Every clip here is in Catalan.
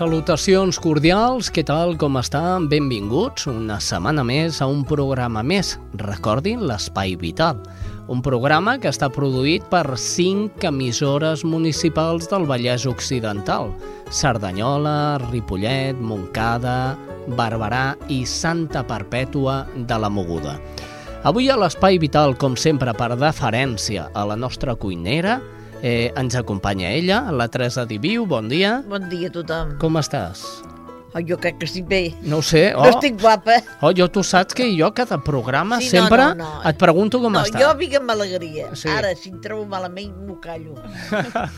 Salutacions cordials, què tal, com estan? Benvinguts una setmana més a un programa més. Recordin l'Espai Vital, un programa que està produït per cinc emissores municipals del Vallès Occidental, Cerdanyola, Ripollet, Montcada, Barberà i Santa Perpètua de la Moguda. Avui a l'Espai Vital, com sempre, per deferència a la nostra cuinera, Eh, ens acompanya ella, la Teresa Diviu, bon dia. Bon dia a tothom. Com estàs? Oh, jo crec que estic bé. No ho sé. Oh, No estic guapa. oh, jo tu saps que jo cada programa Sí, no, sempre no, no. et pregunto com no, està. jo vinc amb alegria. Sí. Ara, si em trobo malament, m'ho callo.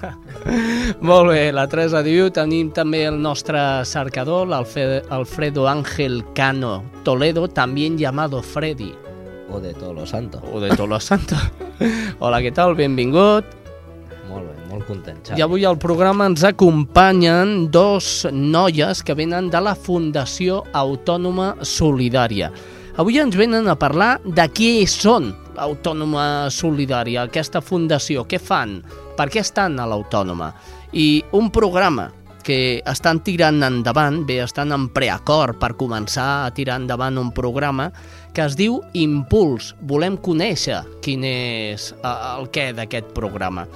Molt bé, la Teresa Diviu. Tenim també el nostre cercador, l'Alfe- Alfredo Ángel Cano Toledo, también llamado Freddy. O de Todos los Santos. O de Tolo Santo. Hola, què tal? Benvingut. Molt bé, molt content, Xavi. I avui al programa ens acompanyen dos noies que venen de la Fundació Autònoma Solidària. Avui ens venen a parlar de què són l'Autònoma Solidària, aquesta fundació, què fan, per què estan a l'Autònoma. I un programa que estan tirant endavant, bé, estan en preacord per començar a tirar endavant un programa que es diu Impuls. Volem conèixer quin és eh, el què d'aquest programa.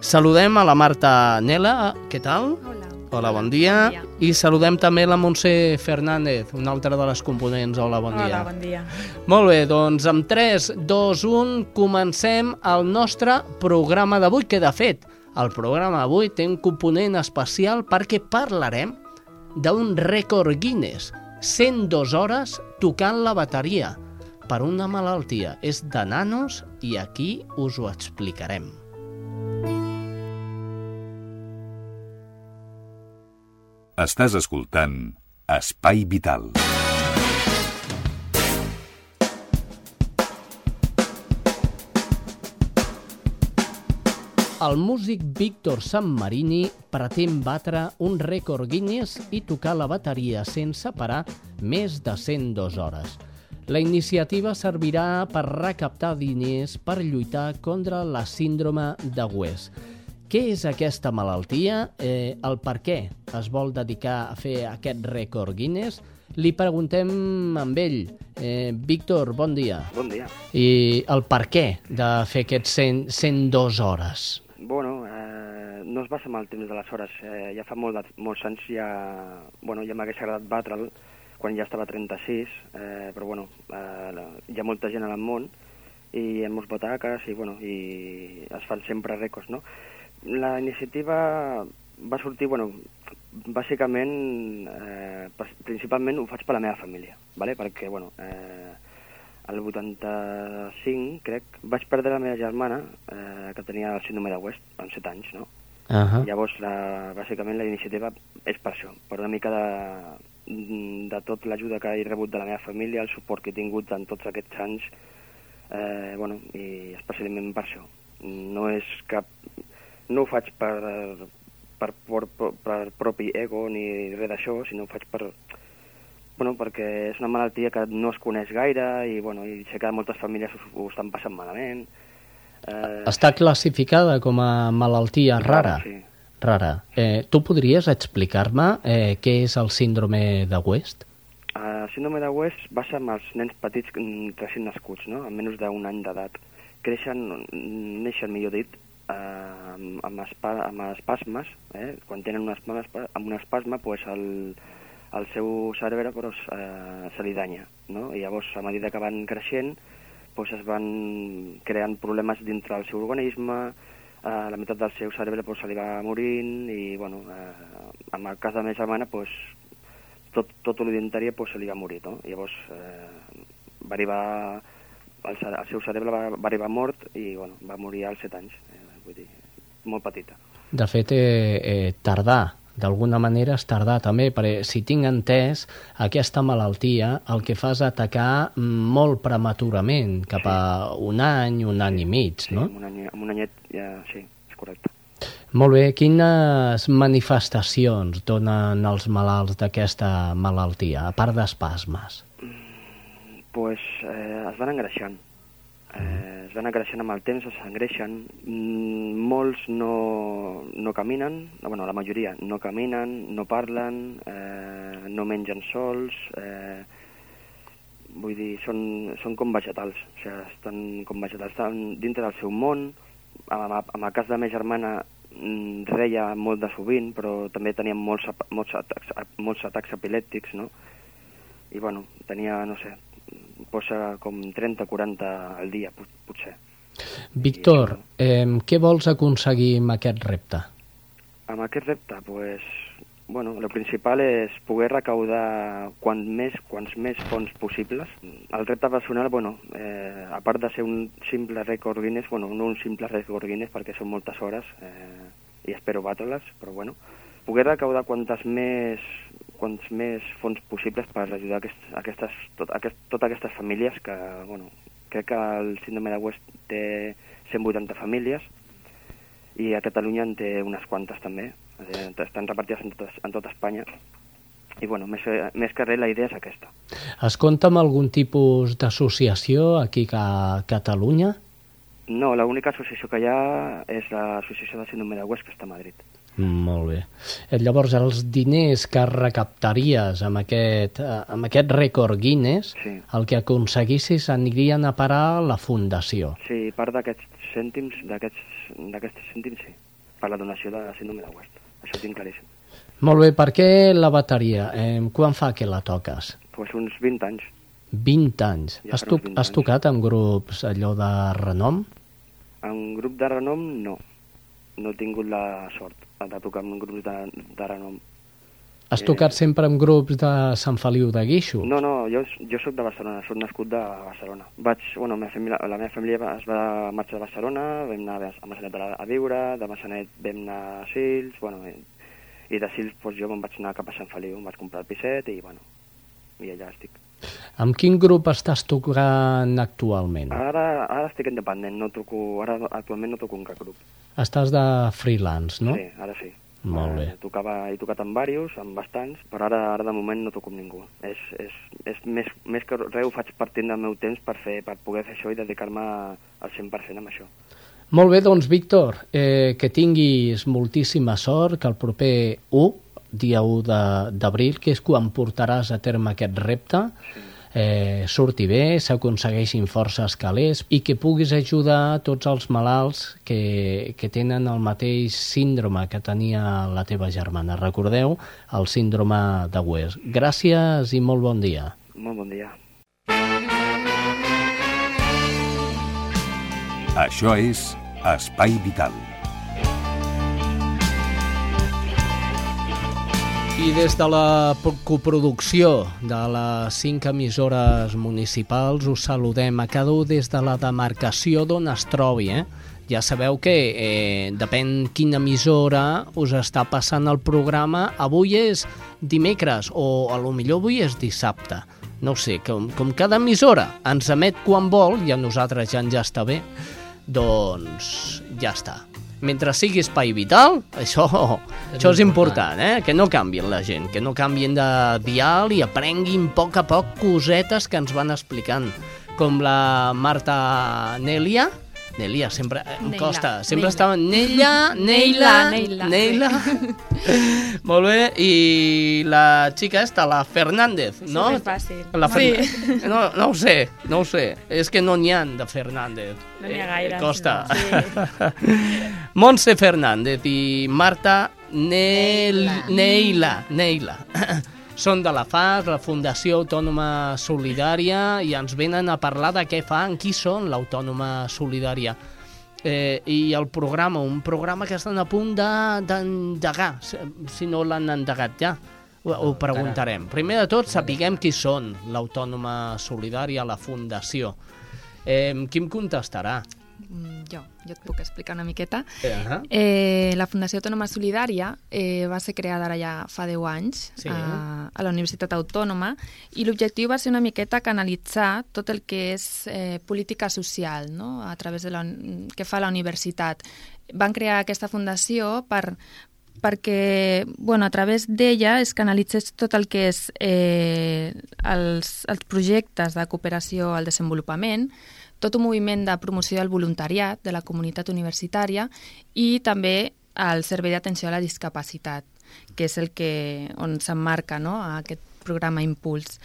Saludem a la Marta Nela, què tal? Hola. Hola, bon dia. Bon dia. I saludem també la Montse Fernández, una altra de les components. Hola, bon dia. Hola, bon dia. Molt bé, doncs amb 3, 2, 1 comencem el nostre programa d'avui, que de fet el programa d'avui té un component especial perquè parlarem d'un rècord Guinness, 102 hores tocant la bateria per una malaltia. És de nanos i aquí us ho explicarem. Estàs escoltant Espai Vital. El músic Víctor Sammarini pretén batre un rècord Guinness i tocar la bateria sense parar més de 102 hores. La iniciativa servirà per recaptar diners per lluitar contra la síndrome de West. Què és aquesta malaltia? Eh, el per què es vol dedicar a fer aquest rècord Guinness? Li preguntem amb ell. Eh, Víctor, bon dia. Bon dia. I el per què de fer aquests 100, 102 hores? Bueno, eh, no es basa en el temps de les hores. Eh, ja fa molt de, molts anys ja, bueno, ja m'hagués agradat batre'l quan ja estava a 36, eh, però bueno, eh, hi ha molta gent al món i hi ha molts butaques i, bueno, i es fan sempre rècords, no? La iniciativa va sortir, bueno, bàsicament, eh, pr- principalment ho faig per la meva família, ¿vale? perquè, bueno, eh, el 85, crec, vaig perdre la meva germana, eh, que tenia el síndrome de West, amb 7 anys, no? Uh -huh. Llavors, la, bàsicament, la iniciativa és per això, per una mica de, de tot l'ajuda que he rebut de la meva família, el suport que he tingut en tots aquests anys, eh, bueno, i especialment per això. No és cap... No ho faig per, per, per, per, per propi ego ni res d'això, sinó ho faig per, bueno, perquè és una malaltia que no es coneix gaire i, bueno, i sé que moltes famílies ho, ho estan passant malament. Eh, Està classificada com a malaltia rara. Sí. Rara. Eh, tu podries explicar-me eh, què és el síndrome de West? El síndrome de West basa en els nens petits recient nascuts, no? amb menys d'un any d'edat. Creixen, neixen, millor dit, eh, amb, amb, espa, amb espasmes, eh? quan tenen un espasme, amb un espasme pues, el, el seu cerebre pues, eh, se li danya. No? I llavors, a mesura que van creixent, doncs es van creant problemes dintre del seu organisme, eh, la meitat del seu cerebre doncs, se li va morint i, bueno, eh, en el cas de la meva germana, doncs, tot, tot l'orientària doncs, se li va morir, no? Llavors eh, va arribar, el, el seu cerebre va, va arribar mort i, bueno, va morir als 7 anys, eh, vull dir, molt petita. De fet, eh, eh, tardar, d'alguna manera és tardar també, perquè si tinc entès, aquesta malaltia el que fa és atacar molt prematurament, cap a un any, un any i mig, Sí, no? amb, un any, amb un anyet ja, sí, és correcte. Molt bé, quines manifestacions donen els malalts d'aquesta malaltia, a part d'espasmes? pues, eh, es van engreixant. Eh, es van engreixant amb el temps, es. Mm, molts no, no caminen, no, bueno, la majoria no caminen, no parlen, eh, no mengen sols, eh, vull dir, són, són com vegetals, o sigui, estan com vegetals, estan dintre del seu món. Amb el cas de la meva germana mm, reia molt de sovint, però també tenia molts, molts, atacs, molts atacs epilèptics, no? I, bueno, tenia, no sé, posa com 30-40 al dia, pot- potser. Víctor, eh, què vols aconseguir amb aquest repte? Amb aquest repte, pues, bueno, el principal és poder recaudar quant més, quants més fons possibles. El repte personal, bueno, eh, a part de ser un simple rècord Guinness, bueno, no un simple rècord Guinness perquè són moltes hores eh, i espero batre-les, però bueno, poder recaudar quantes més, quants més fons possibles per ajudar aquest, aquestes, tot, aquest, totes aquestes famílies que, bueno, crec que el síndrome de West té 180 famílies i a Catalunya en té unes quantes també, estan repartides en tot, en tot Espanya. I bueno, més, més que res la idea és aquesta. Es compta amb algun tipus d'associació aquí a Catalunya? No, l'única associació que hi ha és l'associació de síndrome de West que està a Madrid. Molt bé. Eh, Llavors, els diners que recaptaries amb aquest, eh, amb aquest rècord Guinness, Sí. el que aconseguissis anirien a parar a la fundació. Sí, part d'aquests cèntims, d'aquests cèntims, sí, per la donació de síndrome de West. Això ho tinc claríssim. Molt bé, per què la bateria? Eh, quan fa que la toques? Pues uns 20 anys. 20 anys. Ja has, farà to uns 20 has tocat amb grups allò de renom? En grup de renom, no. No he tingut la sort de tocar en grups de, de renom. Has Eh. tocat sempre amb grups de Sant Feliu de Guíxols? No, no, jo, jo sóc de Barcelona, sóc nascut de Barcelona. Vaig, bueno, la, meva família, la meva família va- es va marxar de Barcelona, vam anar a Massanet a, a viure, de Massanet vam anar a Sils, bueno, i, i de Sils doncs, jo me'n vaig anar cap a Sant Feliu, em vaig comprar el piset i, bueno, i allà estic. Amb quin grup estàs tocant actualment? Ara, ara estic independent, no toco, ara actualment no toco un cap grup. Estàs de freelance, no? Sí, ara sí. Molt bé. Eh, tocava, he tocat amb diversos, amb bastants, però ara, ara de moment no toco amb ningú. És, és, és més, més que res ho faig partint del meu temps per, fer, per poder fer això i dedicar-me al 100% amb això. Molt bé, doncs, Víctor, eh, que tinguis moltíssima sort, que el proper 1, dia 1 de- d'abril, que és quan portaràs a terme aquest repte, eh, surti bé, s'aconsegueixin forces calés i que puguis ajudar tots els malalts que, que tenen el mateix síndrome que tenia la teva germana. Recordeu, el síndrome de West. Gràcies i molt bon dia. Molt bon dia. Això és Espai Vital. I des de la pro- coproducció de les cinc emissores municipals us saludem a cada un des de la demarcació d'on es trobi. Eh? Ja sabeu que eh, depèn quina emissora us està passant el programa. Avui és dimecres o a lo millor avui és dissabte. No sé, com, com cada emissora ens emet quan vol i a nosaltres ja ens ja està bé, doncs ja està. Mentre sigui espai vital, això, això és important, eh? que no canvien la gent, que no canvien de dial i aprenguin a poc a poc cosetes que ens van explicant, com la Marta Nelia, Nelia, sempre eh, em Neila, costa, sempre Neila. estava Neila, Neila, Neila, Neila. Molt bé, i la xica esta, la Fernández, no? Superfàcil. La Fer... Sí. no, no ho sé, no ho sé. És que no n'hi ha de Fernández. No n'hi ha Eh, gaires, Costa. no. Montse Fernández i Marta Nel... Neila. Neila. Neila. Són de la FAS, la Fundació Autònoma Solidària, i ens venen a parlar de què fan, qui són l'Autònoma Solidària. Eh, I el programa, un programa que estan a punt de- d'endegar, si, si no l'han endegat ja. Ho, ho preguntarem. Primer de tot, sapiguem qui són l'Autònoma Solidària, la Fundació. Eh, qui em contestarà? Mm, Jo, jo et puc explicar una miqueta. Eh, Eh, la Fundació Autònoma Solidària eh, va ser creada ara ja fa 10 anys Sí. a, a la Universitat Autònoma i l'objectiu va ser una miqueta canalitzar tot el que és eh, política social no? a través de la, que fa la universitat. Van crear aquesta fundació per, perquè bueno, a través d'ella es canalitzés tot el que és eh, els, els projectes de cooperació al desenvolupament, tot un moviment de promoció del voluntariat de la comunitat universitària i també el servei d'atenció a la discapacitat, que és el que on s'emmarca no, aquest programa Impuls.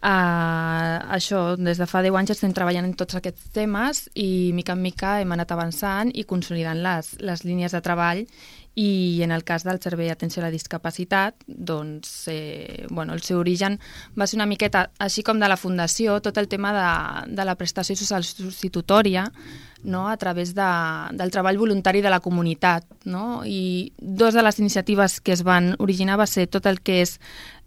Uh, això, des de fa 10 anys estem treballant en tots aquests temes i mica en mica hem anat avançant i consolidant les, les línies de treball i en el cas del servei d'atenció a la discapacitat, doncs, eh, bueno, el seu origen va ser una miqueta, així com de la Fundació, tot el tema de, de la prestació social substitutòria, no? a través de, del treball voluntari de la comunitat. No? I dues de les iniciatives que es van originar va ser tot el que és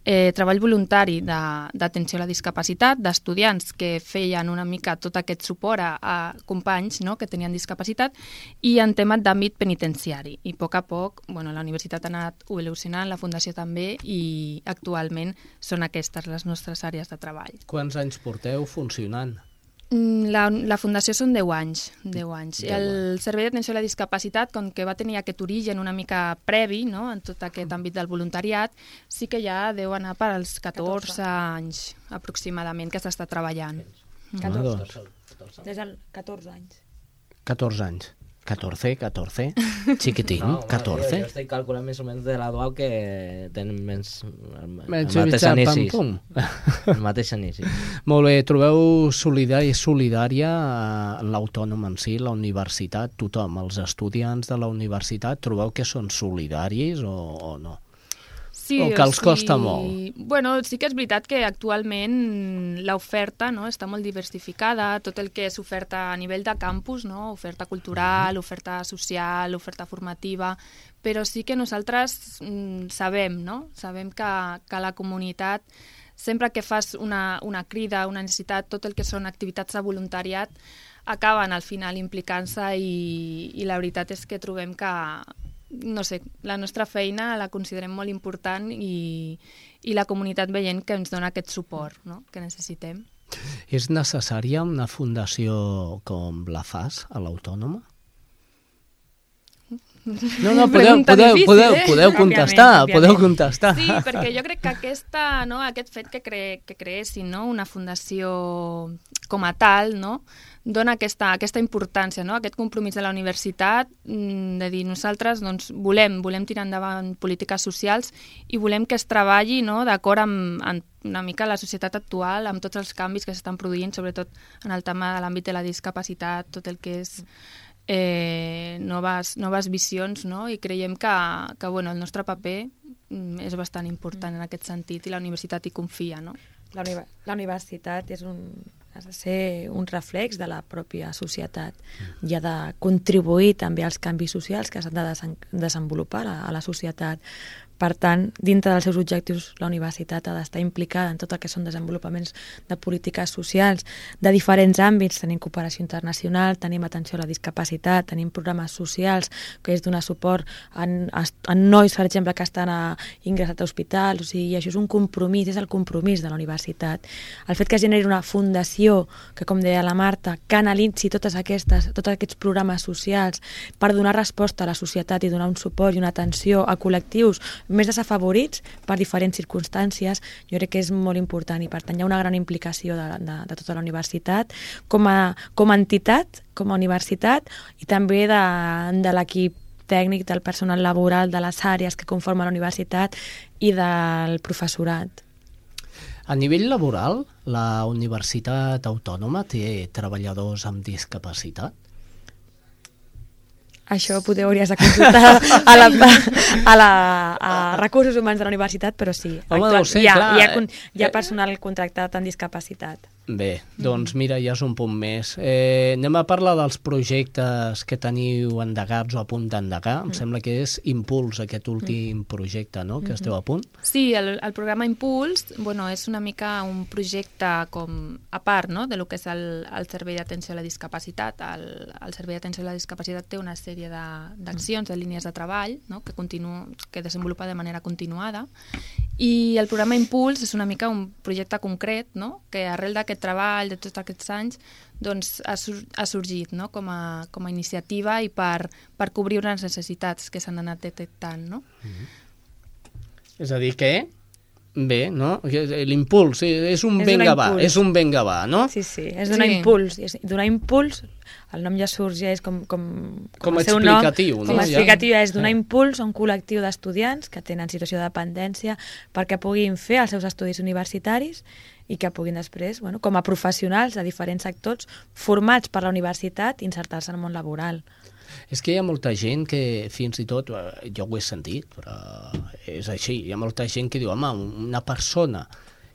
eh, treball voluntari d'atenció a la discapacitat, d'estudiants que feien una mica tot aquest suport a, a companys no? que tenien discapacitat, i en temes d'àmbit penitenciari. I a poc a poc bueno, la universitat ha anat evolucionant, la fundació també, i actualment són aquestes les nostres àrees de treball. Quants anys porteu funcionant? Mm, La, la fundació són 10 anys. 10 anys. 10 el servei d'atenció a la discapacitat, com que va tenir aquest origen una mica previ, no?, en tot aquest àmbit del voluntariat, sí que ja deu anar per als 14, 14. anys aproximadament que s'està treballant. Home, doncs, Des del 14 anys. 14 anys. 14, 14. Xiquitín, home, 14. Jo, jo estic calculant més o menys de la DUAU que tenen menys... El, el Menys mateix mitjà, pam, pum. El mateix inici. Molt bé, trobeu solidària eh, l'autònom en si, la universitat, tothom, els estudiants de la universitat, trobeu que són solidaris o, o no? Sí, O que els costa molt. Bueno, sí que és veritat que actualment l'oferta no, està molt diversificada, tot el que és oferta a nivell de campus, no, oferta cultural, oferta social, oferta formativa, però sí que nosaltres mm, sabem, no? sabem que, que la comunitat sempre que fas una, una crida, una necessitat, tot el que són activitats de voluntariat, acaben al final implicant-se i, i la veritat és que trobem que, no sé, la nostra feina la considerem molt important i, i la comunitat veient que ens dona aquest suport no? que necessitem. És necessària una fundació com la FAS a l'autònoma? No, no, podeu, podeu, difícil, podeu, eh? podeu contestar, òbviament. podeu contestar. Sí, perquè jo crec que aquesta, no, aquest fet que, cre que creessin no, una fundació com a tal, no, dona aquesta, aquesta importància, no, aquest compromís de la universitat mm, de dir nosaltres doncs, volem, volem tirar endavant polítiques socials i volem que es treballi no, d'acord amb, amb una mica la societat actual, amb tots els canvis que s'estan produint, sobretot en el tema de l'àmbit de la discapacitat, tot el que és eh, noves, noves visions, no? i creiem que, que bueno, el nostre paper mm, és bastant important en aquest sentit i la universitat hi confia. No? La, univer la universitat és un, has de ser un reflex de la pròpia societat i ha de contribuir també als canvis socials que s'han de desen desenvolupar a, a la societat. Per tant, dintre dels seus objectius, la universitat ha d'estar implicada en tot el que són desenvolupaments de polítiques socials de diferents àmbits. Tenim cooperació internacional, tenim atenció a la discapacitat, tenim programes socials que és donar suport a, a nois, per exemple, que estan a, ingressats a hospitals. O sigui, això és un compromís, és el compromís de la universitat. El fet que es generi una fundació que, com deia la Marta, canalitzi totes aquestes, tots aquests programes socials per donar resposta a la societat i donar un suport i una atenció a col·lectius més desafavorits per diferents circumstàncies, jo crec que és molt important i per tant hi ha una gran implicació de, de, de tota la universitat com a, com a entitat, com a universitat i també de, de l'equip tècnic, del personal laboral, de les àrees que conformen la universitat i del professorat. A nivell laboral, la Universitat Autònoma té treballadors amb discapacitat? Això poder hauries de consultar a, la, a, la, a recursos humans de la universitat, però sí. Home, actual- deu ser, hi, ha, clar, hi, ha, hi eh, ha personal contractat amb discapacitat. Bé, doncs mira, ja és un punt més. Eh, anem a parlar dels projectes que teniu endegats o a punt d'endegar. Em sembla que és Impuls, aquest últim projecte, no?, que esteu a punt. Sí, el, el programa Impuls bueno, és una mica un projecte com a part no? de lo que és el, el Servei d'Atenció a la Discapacitat. El, el Servei d'Atenció a la Discapacitat té una sèrie d'accions, de, de línies de treball no? que, continu, que desenvolupa de manera continuada i el programa Impuls és una mica un projecte concret no? que arrel d'aquest treball de tots aquests anys doncs, ha, sur ha sorgit no? com, a, com a iniciativa i per, per cobrir unes necessitats que s'han anat detectant. No? És a dir que, bé, no? Que L'impuls, eh, és un És venga un va, impuls. és un venga va, no? Sí, sí, és donar Sí. impuls. és- Donar impuls, el nom ja sorgeix com, com, Com seu explicatiu, nom, no? Com a Ja. explicatiu és donar Sí. impuls a un col·lectiu d'estudiants que tenen situació de dependència perquè puguin fer els seus estudis universitaris i que puguin després, bueno, com a professionals de diferents sectors, formats per la universitat, insertar-se en el món laboral. És que hi ha molta gent que, fins i tot, eh, jo ho he sentit, però és així, hi ha molta gent que diu, home, una persona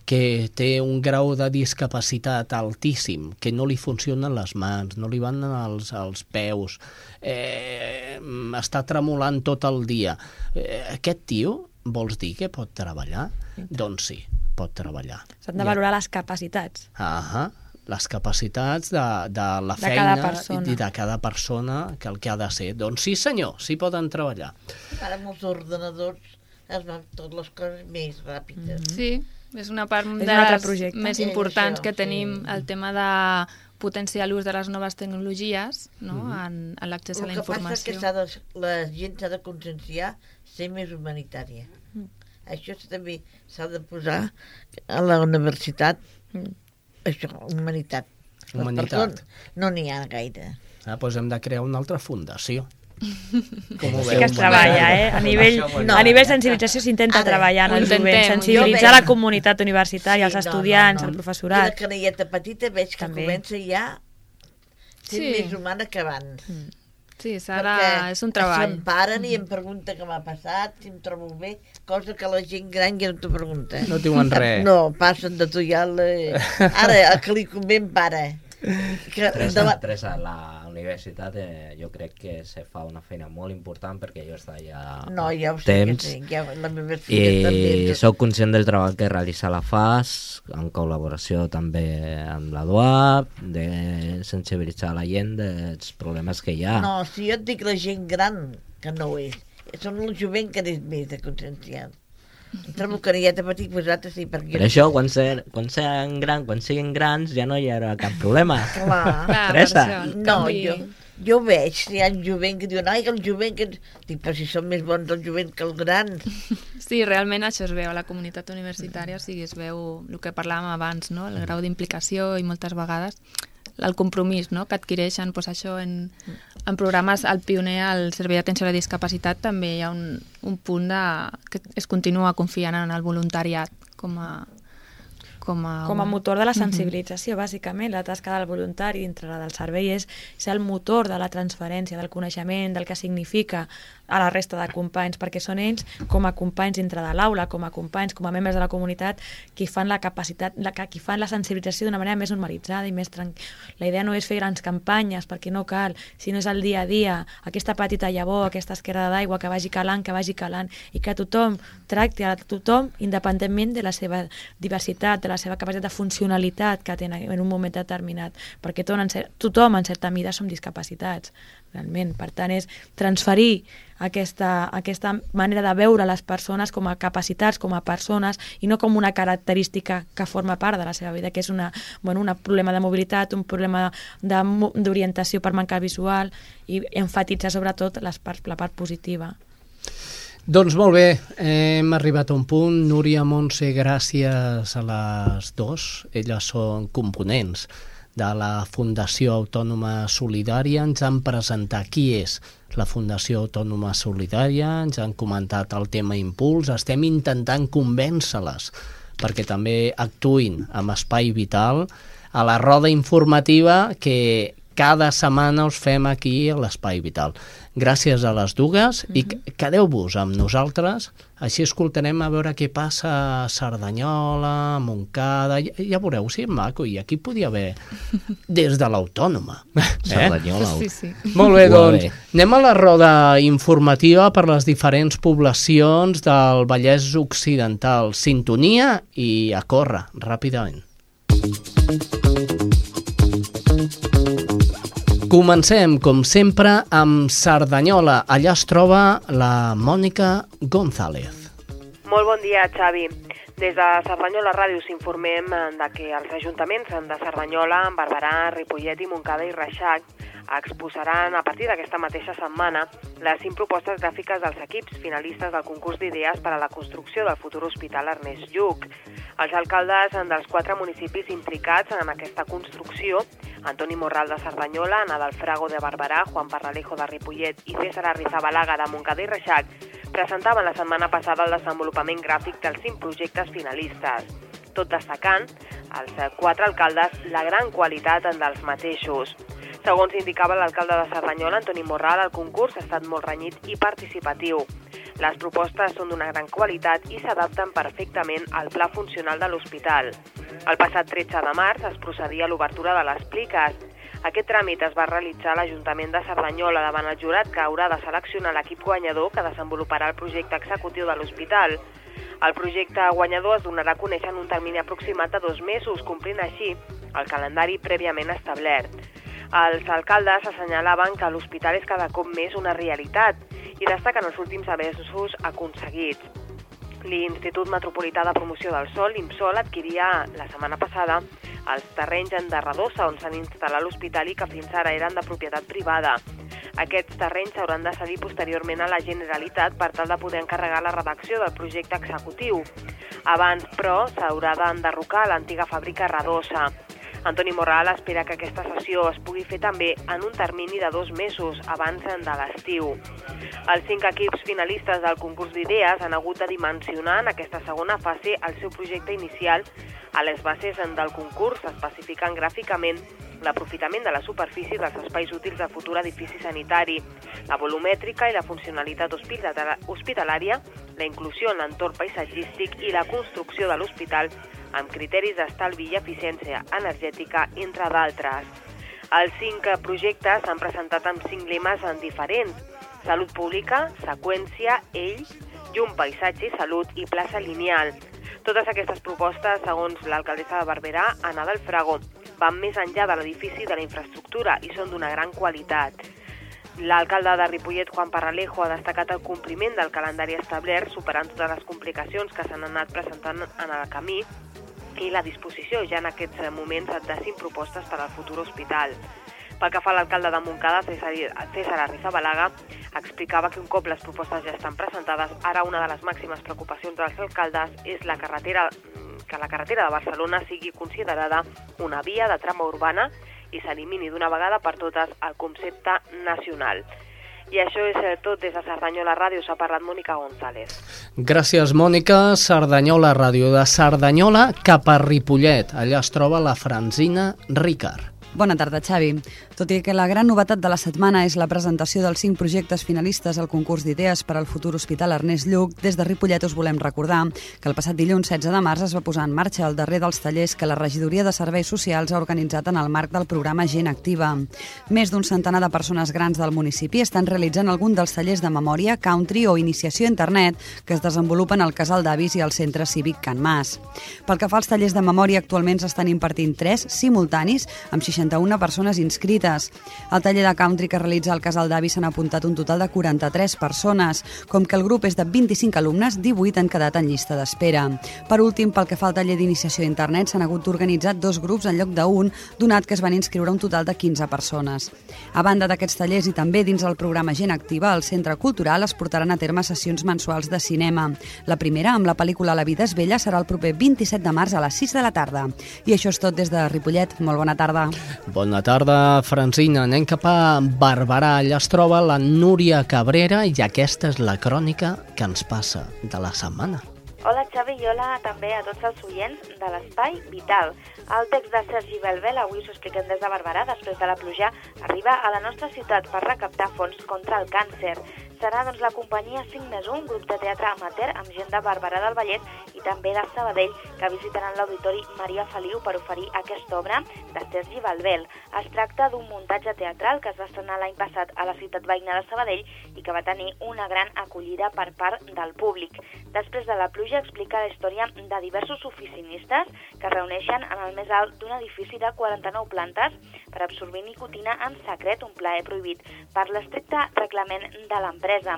que té un grau de discapacitat altíssim, que no li funcionen les mans, no li van als, als peus, eh, està tremolant tot el dia. Eh, aquest tio, vols dir que pot treballar? Doncs sí, pot treballar. S'han de Ja. valorar les capacitats. Ahà, les capacitats de, de la De feina cada i de cada persona que el que ha de ser. Doncs sí senyor, sí poden treballar. Ara amb els ordenadors es van totes les coses més ràpides. Mm -hmm. Sí, és una part un de les projecte. més És importants això, que sí. tenim, el tema de potenciar l'ús de les noves tecnologies no? Mhm. en, en l'accés a la El que passa informació. que de, la gent s'ha de conscienciar ser més humanitària. Mm. Això també s'ha de posar a la universitat, Mm. Això, humanitat. Humanitat. No n'hi ha gaire. Ah, doncs hem de crear una altra fundació. Com ho Sí veu, que es treballa, eh? A nivell, No. a nivell sensibilització s'intenta treballar en el jovent, sensibilitzar jo la comunitat universitària, els estudiants, el I la professorat. canelleta petita veig que També. comença ja sent Sí. més humana que abans. Sí, serà, és un treball. Se'm paren i em pregunta què m'ha passat, si em trobo bé, cosa que la gent gran ja no t'ho pregunta. No diuen res. No, passen de tu ja la... Ara, el que li convé em para. Que, Tres, la... tres a la universitat eh, jo crec que se fa una feina molt important perquè jo està ja No, ja ho sé temps. que sí, ja, meves filles també... i sóc conscient del treball que realitza la FAS en col·laboració també amb la DUAP de sensibilitzar la gent dels problemes que hi ha. No, si jo et dic la gent gran, que no ho és, són el jovent que és més de conscienciar. T'he patit vosaltres sí, perquè... per això quan, ser, quan siguin gran, quan siguin grans ja no hi haurà cap problema Clar. Teresa. el No, canvi- jo, jo veig, hi ha jovent que diuen, ai, que el jovent que... Dic, però si són més bons els jovent que els grans. Sí, realment això es veu a la comunitat universitària, o sigui, es veu el que parlàvem abans, no? el grau d'implicació i moltes vegades el compromís no? que adquireixen doncs, això en, en programes al pioner al Servei d'Atenció a la Discapacitat també hi ha un, un punt de, que es continua confiant en el voluntariat com a, com a, Com a motor de la sensibilització, bàsicament. La tasca del voluntari dintre del servei és ser el motor de la transferència, del coneixement, del que significa a la resta de companys, perquè són ells, com a companys dintre de l'aula, com a companys, com a membres de la comunitat, qui fan la capacitat, la, que- qui fan la sensibilització d'una manera més normalitzada i més tranquil·la. La idea no és fer grans campanyes, perquè no cal, sinó és el dia a dia, aquesta petita llavor, aquesta esquerda d'aigua que vagi calant, que vagi calant, i que tothom tracti a tothom independentment de la seva diversitat, de la seva capacitat de funcionalitat que tenen en un moment determinat, perquè tothom en, certa mida som discapacitats, realment. Per tant, és transferir aquesta, aquesta manera de veure les persones com a capacitats, com a persones, i no com una característica que forma part de la seva vida, que és una, bueno, un problema de mobilitat, un problema d'orientació per mancar visual, i enfatitzar sobretot les parts, la part positiva. Doncs molt bé, hem arribat a un punt. Núria Montse, gràcies a les dos. Elles són components de la Fundació Autònoma Solidària. Ens han presentat qui és la Fundació Autònoma Solidària, ens han comentat el tema Impuls. Estem intentant convèncer-les perquè també actuïn amb Espai Vital a la roda informativa que cada setmana us fem aquí a l'Espai Vital. Gràcies a les dues mm -hmm. i quedeu-vos amb nosaltres, així escoltarem a veure què passa a Cerdanyola, a Montcada, ja, ja veureu si sí, maco, i aquí podia haver des de l'Autònoma. Eh? Cerdanyola. Sí, sí. Molt bé, doncs anem a la roda informativa per les diferents poblacions del Vallès Occidental. Sintonia i a córrer, ràpidament. Comencem, com sempre, amb Cerdanyola. Allà es troba la Mònica González. Molt bon dia, Xavi. Des de Cerdanyola Ràdio s'informem eh, de que els ajuntaments de Cerdanyola, Barberà, Ripollet i Montcada i Reixac exposaran a partir d'aquesta mateixa setmana les cinc propostes gràfiques dels equips finalistes del concurs d'idees per a la construcció del futur hospital Ernest Lluc. Els alcaldes dels quatre municipis implicats en aquesta construcció, Antoni Morral de Cerdanyola, Ana del Frago de Barberà, Juan Parralejo de Ripollet i César Arrizabalaga de Montcada i Reixac, presentaven la setmana passada el desenvolupament gràfic dels cinc projectes finalistes, tot destacant, els quatre alcaldes, la gran qualitat dels mateixos. Segons indicava l'alcalde de Cerdanyola, Antoni Morral, el concurs ha estat molt renyit i participatiu. Les propostes són d'una gran qualitat i s'adapten perfectament al pla funcional de l'hospital. El passat 13 de març es procedia a l'obertura de les pliques. Aquest tràmit es va realitzar a l'Ajuntament de Cerdanyola davant el jurat que haurà de seleccionar l'equip guanyador que desenvoluparà el projecte executiu de l'hospital. El projecte guanyador es donarà a conèixer en un termini aproximat de dos mesos, complint així el calendari prèviament establert. Els alcaldes assenyalaven que l'hospital és cada cop més una realitat i destaquen els últims avenços aconseguits. L'Institut Metropolità de Promoció del Sol, l'IMSOL, adquiria la setmana passada els terrenys en Darradossa, on s'han instal·lat l'hospital i que fins ara eren de propietat privada. Aquests terrenys s'hauran de cedir posteriorment a la Generalitat per tal de poder encarregar la redacció del projecte executiu. Abans, però, s'haurà d'enderrocar l'antiga fàbrica Radosa. Antoni Morral espera que aquesta sessió es pugui fer també en un termini de dos mesos abans de l'estiu. Els cinc equips finalistes del concurs d'idees han hagut de dimensionar en aquesta segona fase el seu projecte inicial a les bases del concurs especificant gràficament l'aprofitament de la superfície dels espais útils del futur edifici sanitari, la volumètrica i la funcionalitat hospitalària, la inclusió en l'entorn paisatgístic i la construcció de l'hospital amb criteris d'estalvi i eficiència energètica, entre d'altres. Els cinc projectes s'han presentat amb cinc lemes en diferents. Salut pública, seqüència, ell, llum, paisatge salut i plaça lineal. Totes aquestes propostes, segons l'alcaldessa de Barberà, Ana del Frago, van més enllà de l'edifici de la infraestructura i són d'una gran qualitat. L'alcalde de Ripollet, Juan Parralejo, ha destacat el compliment del calendari establert, superant totes les complicacions que s'han anat presentant en el camí i la disposició ja en aquests moments de cinc propostes per al futur hospital. Pel que fa a l'alcalde de Montcada, César, Arrizabalaga, explicava que un cop les propostes ja estan presentades, ara una de les màximes preocupacions dels alcaldes és la carretera, que la carretera de Barcelona sigui considerada una via de trama urbana i s'elimini d'una vegada per totes el concepte nacional. I això és eh, tot des de Cerdanyola Ràdio. S'ha parlat Mònica González. Gràcies, Mònica. Cerdanyola Ràdio. De Cerdanyola cap a Ripollet. Allà es troba la Franzina Ricard. Bona tarda, Xavi. Tot i que la gran novetat de la setmana és la presentació dels cinc projectes finalistes al concurs d'idees per al futur hospital Ernest Lluc, des de Ripollet us volem recordar que el passat dilluns 16 de març es va posar en marxa el darrer dels tallers que la Regidoria de Serveis Socials ha organitzat en el marc del programa Gent Activa. Més d'un centenar de persones grans del municipi estan realitzant algun dels tallers de memòria, country o iniciació a internet que es desenvolupen al Casal d'Avis i al Centre Cívic Can Mas. Pel que fa als tallers de memòria, actualment s'estan impartint tres simultanis amb 61 persones inscrites. Al taller de country que realitza el Casal d'Avis s'han apuntat un total de 43 persones. Com que el grup és de 25 alumnes, 18 han quedat en llista d'espera. Per últim, pel que fa al taller d'iniciació a internet, s'han hagut d'organitzar dos grups en lloc d'un, donat que es van inscriure un total de 15 persones. A banda d'aquests tallers i també dins el programa Gent Activa, al Centre Cultural es portaran a terme sessions mensuals de cinema. La primera, amb la pel·lícula La vida és vella, serà el proper 27 de març a les 6 de la tarda. I això és tot des de Ripollet. Molt bona tarda. Bona tarda, Francina. Anem cap a Barberà. Allà es troba la Núria Cabrera i aquesta és la crònica que ens passa de la setmana. Hola Xavi i hola també a tots els oients de l'Espai Vital. El text de Sergi Belbel, avui us expliquem des de Barberà, després de la pluja, arriba a la nostra ciutat per recaptar fons contra el càncer. Serà doncs, la companyia 5 més 1, grup de teatre amateur amb gent de Barberà del Vallès i també de Sabadell, que visitaran l'Auditori Maria Feliu per oferir aquesta obra de Sergi Belbel. Es tracta d'un muntatge teatral que es va estrenar l'any passat a la ciutat veïna de Sabadell i que va tenir una gran acollida per part del públic. Després de la pluja explica la història de diversos oficinistes que es reuneixen en el més alt d'un edifici de 49 plantes per absorbir nicotina en secret, un plaer prohibit per l'estricte reglament de l'empresa.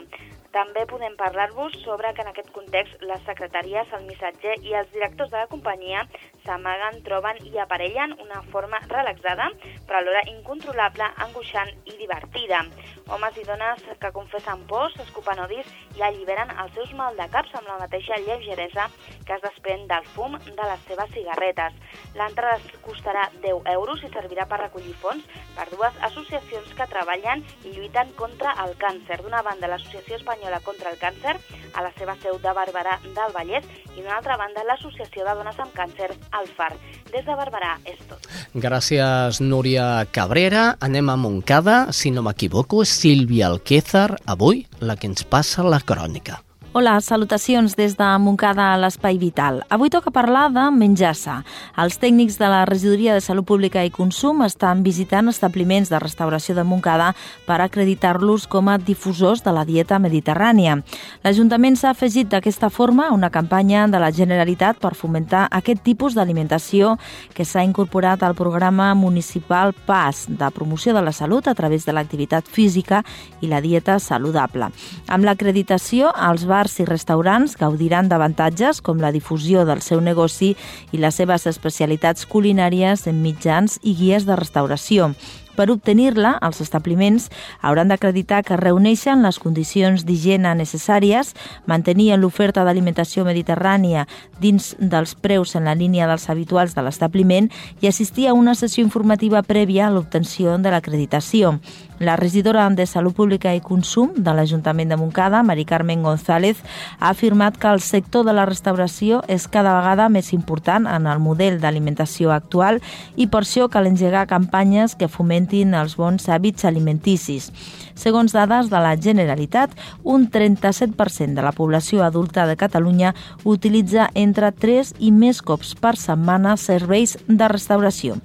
També podem parlar-vos sobre que en aquest context les secretaries, el missatger i els directors de la companyia s'amaguen, troben i aparellen una forma relaxada, però alhora incontrolable, angoixant i divertida. Homes i dones que confessen pors, escupen odis i alliberen els seus maldecaps amb la mateixa lleugeresa que es desprèn del fum de les seves cigarretes. L'entrada costarà 10 euros i servirà per recollir fons per dues associacions que treballen i lluiten contra el càncer. D'una banda, l'Associació Espanyola contra el Càncer, a la seva seu de Barberà del Vallès, i d'una altra banda, l'Associació de Dones amb Càncer, al FAR. Des de Barberà és tot. Gràcies, Núria Cabrera. Anem a Montcada. Si no m'equivoco, és Sílvia Alquézar, avui la que ens passa la crònica. Hola, salutacions des de Montcada a l'Espai Vital. Avui toca parlar de menjar sa. Els tècnics de la Regidoria de Salut Pública i Consum estan visitant establiments de restauració de Montcada per acreditar-los com a difusors de la dieta mediterrània. L'Ajuntament s'ha afegit d'aquesta forma a una campanya de la Generalitat per fomentar aquest tipus d'alimentació que s'ha incorporat al programa municipal PAS de promoció de la salut a través de l'activitat física i la dieta saludable. Amb l'acreditació, els bars bars i restaurants gaudiran d'avantatges com la difusió del seu negoci i les seves especialitats culinàries en mitjans i guies de restauració. Per obtenir-la, els establiments hauran d'acreditar que reuneixen les condicions d'higiene necessàries, mantenir l'oferta d'alimentació mediterrània dins dels preus en la línia dels habituals de l'establiment i assistir a una sessió informativa prèvia a l'obtenció de l'acreditació. La regidora de Salut Pública i Consum de l'Ajuntament de Montcada, Mari Carmen González, ha afirmat que el sector de la restauració és cada vegada més important en el model d'alimentació actual i per això cal engegar campanyes que fomentin els bons hàbits alimenticis. Segons dades de la Generalitat, un 37% de la població adulta de Catalunya utilitza entre 3 i més cops per setmana serveis de restauració.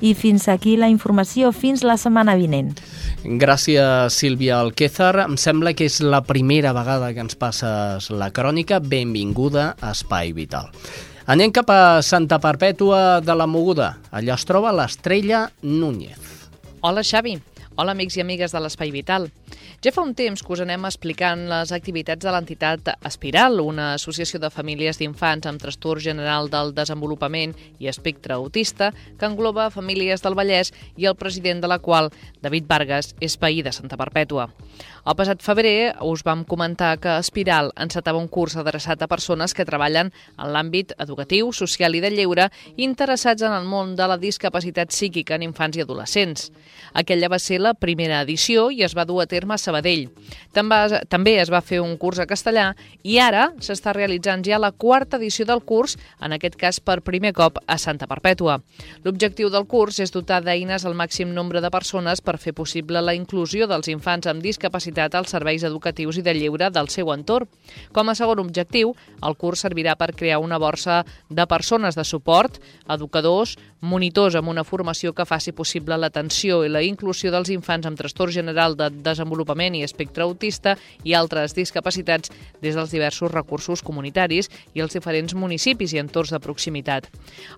I fins aquí la informació, fins la setmana vinent. Gràcies, Sílvia Alquézar. Em sembla que és la primera vegada que ens passes la crònica. Benvinguda a Espai Vital. Anem cap a Santa Perpètua de la Moguda. Allà es troba l'estrella Núñez. Hola, Xavi. Hola, amics i amigues de l'Espai Vital. Ja fa un temps que us anem explicant les activitats de l'entitat Espiral, una associació de famílies d'infants amb trastorn general del desenvolupament i espectre autista que engloba famílies del Vallès i el president de la qual, David Vargas, és veí de Santa Perpètua. El passat febrer us vam comentar que Espiral encetava un curs adreçat a persones que treballen en l'àmbit educatiu, social i de lleure interessats en el món de la discapacitat psíquica en infants i adolescents. Aquella va ser la primera edició i es va dur a terme a Sabadell. També, també es va fer un curs a castellà i ara s'està realitzant ja la quarta edició del curs, en aquest cas per primer cop a Santa Perpètua. L'objectiu del curs és dotar d'eines al màxim nombre de persones per fer possible la inclusió dels infants amb discapacitat capacitat als serveis educatius i de lleure del seu entorn. Com a segon objectiu, el curs servirà per crear una borsa de persones de suport, educadors, monitors amb una formació que faci possible l'atenció i la inclusió dels infants amb trastorn general de desenvolupament i espectre autista i altres discapacitats des dels diversos recursos comunitaris i els diferents municipis i entorns de proximitat.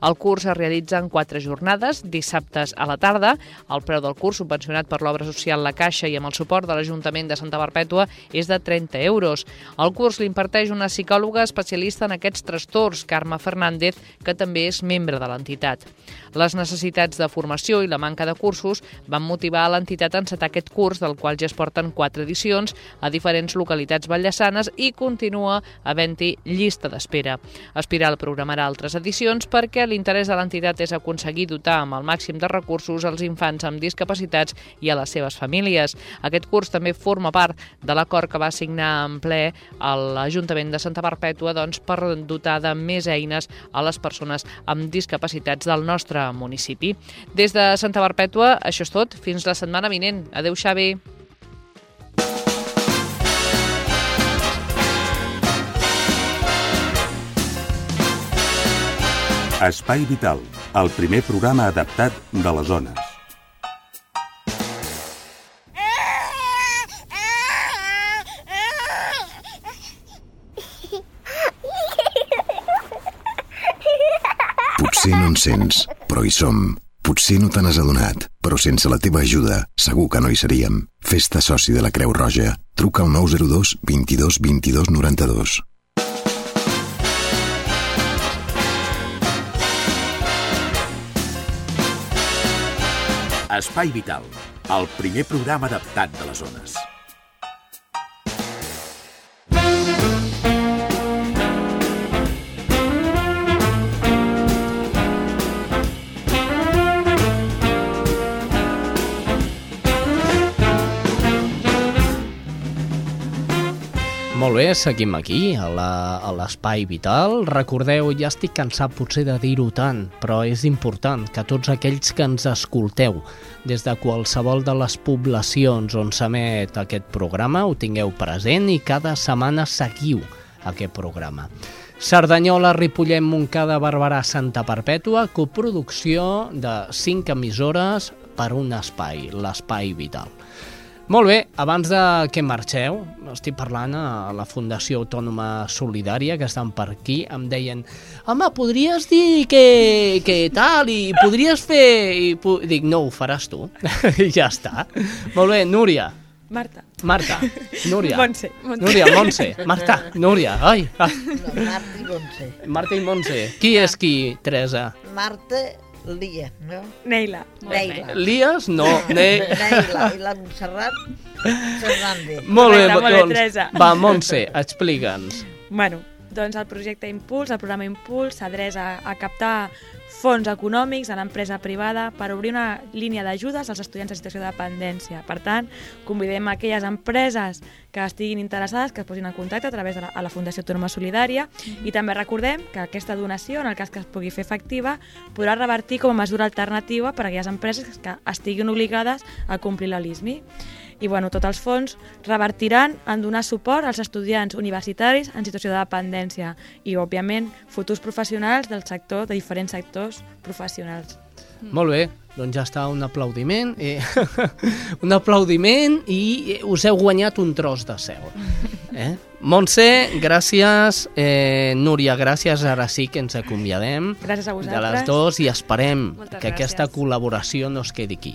El curs es realitza en quatre jornades, dissabtes a la tarda. El preu del curs, subvencionat per l'obra social La Caixa i amb el suport de l'Ajuntament de Santa Perpètua, és de 30 euros. El curs l'imparteix una psicòloga especialista en aquests trastorns, Carme Fernández, que també és membre de l'entitat. Les necessitats de formació i la manca de cursos van motivar a l'entitat a encetar aquest curs, del qual ja es porten en quatre edicions a diferents localitats ballassanes i continua havent-hi llista d'espera. Espiral programarà altres edicions perquè l'interès de l'entitat és aconseguir dotar amb el màxim de recursos als infants amb discapacitats i a les seves famílies. Aquest curs també forma part de l'acord que va signar en ple l'Ajuntament de Santa Perpètua doncs, per dotar de més eines a les persones amb discapacitats del nostre municipi. Des de Santa Perpètua, això és tot. Fins la setmana vinent. Adéu, Xavi. Espai Vital, el primer programa adaptat de les zones. Potser no en sents, però hi som. Potser no te n'has adonat, però sense la teva ajuda segur que no hi seríem. Festa soci de la Creu Roja. Truca al 902 22 22 92. Espai Vital, el primer programa adaptat de les zones. Molt bé, seguim aquí, a l'Espai Vital. Recordeu, ja estic cansat potser de dir-ho tant, però és important que tots aquells que ens escolteu des de qualsevol de les poblacions on s'emet aquest programa ho tingueu present i cada setmana seguiu aquest programa. Cerdanyola, Ripollet, Montcada, Barberà, Santa Perpètua, coproducció de 5 emissores per un espai, l'Espai Vital. Molt bé, abans de que marxeu, estic parlant a la Fundació Autònoma Solidària, que estan per aquí, em deien home, podries dir que, que tal, i podries fer... I po... Dic, no, ho faràs tu. I ja està. Molt bé, Núria. Marta. Marta. Núria. Montse. Montse. Núria, Montse. Marta. Núria. Ai. ai. No, Marta i Montse. Marta i Montse. Qui és qui, Teresa? Marta, Lia, no? Neila. Neila. Lies? No. Ne... Neila i la Montserrat Fernández. Molt bé, Correcte, molt bé, doncs, Teresa. va, Montse, explica'ns. Bueno, doncs el projecte Impuls, el programa Impuls, s'adreça a captar fons econòmics a l'empresa privada per obrir una línia d'ajudes als estudiants en situació de dependència. Per tant, convidem a aquelles empreses que estiguin interessades que es posin en contacte a través de la, a la Fundació Autònoma Solidària i també recordem que aquesta donació, en el cas que es pugui fer efectiva, podrà revertir com a mesura alternativa per a aquelles empreses que estiguin obligades a complir la LISMI. I bueno, tots els fons revertiran en donar suport als estudiants universitaris en situació de dependència i, òbviament, futurs professionals del sector, de diferents sectors professionals. Molt bé, doncs ja està un aplaudiment. Eh, un aplaudiment i us heu guanyat un tros de cel. Eh? Montse, gràcies. Eh, Núria, gràcies. Ara sí que ens acomiadem Gràcies a de vosaltres. les dues i esperem Moltes que aquesta gràcies. col·laboració no es quedi aquí,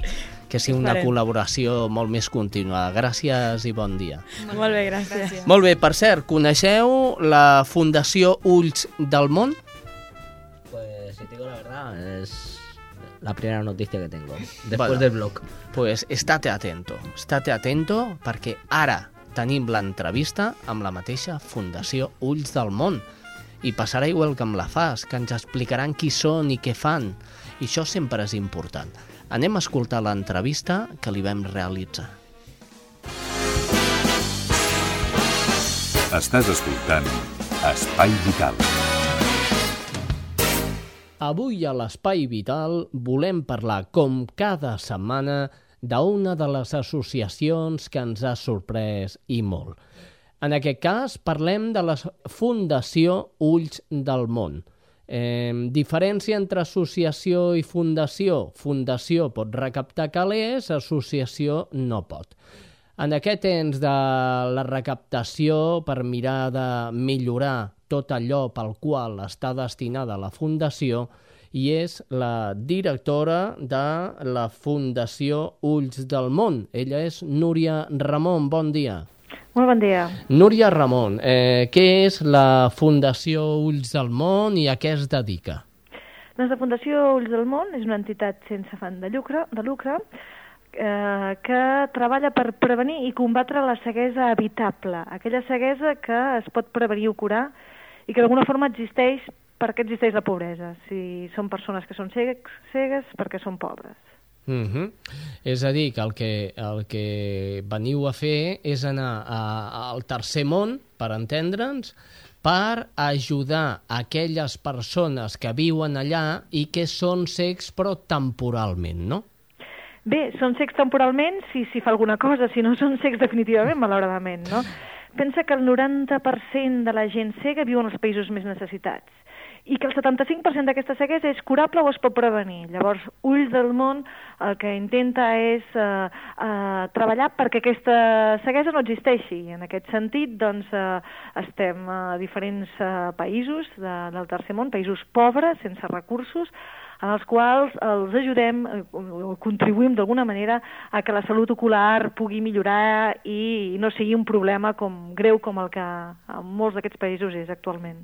que sigui una col·laboració molt més continuada. Gràcies i bon dia. Molt bé, gràcies. Molt bé, per cert, coneixeu la Fundació Ulls del Món? Pues si te digo la verdad, es la primera noticia que tengo. Después Bueno, del blog. Pues estate atento, estate atento perquè ara tenim l'entrevista amb la mateixa Fundació Ulls del Món. I passarà igual que amb la FAS, que ens explicaran qui són i què fan. I això sempre és important. Anem a escoltar l'entrevista que li vam realitzar. Estàs escoltant Espai Vital. Avui a l'Espai Vital volem parlar, com cada setmana, d'una de les associacions que ens ha sorprès i molt. En aquest cas parlem de la Fundació Ulls del Món. Eh, diferència entre associació i fundació. Fundació pot recaptar calés, associació no pot. En aquest temps de la recaptació per mirar de millorar tot allò pel qual està destinada la Fundació i és la directora de la Fundació Ulls del Món. Ella és Núria Ramon. Bon dia. Molt bon dia. Núria Ramon, eh, què és la Fundació Ulls del Món i a què es dedica? Doncs la Fundació Ulls del Món és una entitat sense fan de lucre, de lucre eh, que treballa per prevenir i combatre la ceguesa evitable, aquella ceguesa que es pot prevenir o curar i que d'alguna forma existeix perquè existeix la pobresa. Si són persones que són cegues, cegues perquè són pobres. Mm -hmm. És a dir, que el, que el que veniu a fer és anar a, al tercer món, per entendre'ns, per ajudar aquelles persones que viuen allà i que són cecs però temporalment, no? Bé, són cecs temporalment si s'hi fa alguna cosa, si no són cecs definitivament, malauradament, no? Pensa que el 90% de la gent cega viu en els països més necessitats i que el 75% d'aquesta ceguesa és curable o es pot prevenir. Llavors, Ulls del Món el que intenta és eh, eh, treballar perquè aquesta ceguesa no existeixi. En aquest sentit, doncs, eh, estem a diferents eh, països de, del tercer món, països pobres, sense recursos, en els quals els ajudem eh, o contribuïm d'alguna manera a que la salut ocular pugui millorar i no sigui un problema com greu com el que en molts d'aquests països és actualment.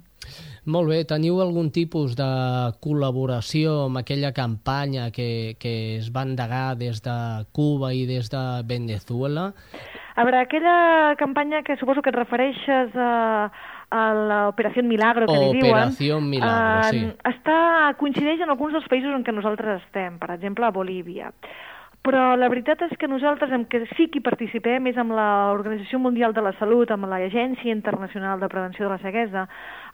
Molt bé, teniu algun tipus de col·laboració amb aquella campanya que, que es va endegar des de Cuba i des de Venezuela? A veure, aquella campanya que suposo que et refereixes a, a l'Operació Milagro, que li diuen... Milagro, eh, sí. Està, coincideix en alguns dels països en què nosaltres estem, per exemple, a Bolívia. Però la veritat és que nosaltres en què sí que hi participem és amb l'Organització Mundial de la Salut, amb l'Agència Internacional de Prevenció de la Ceguesa,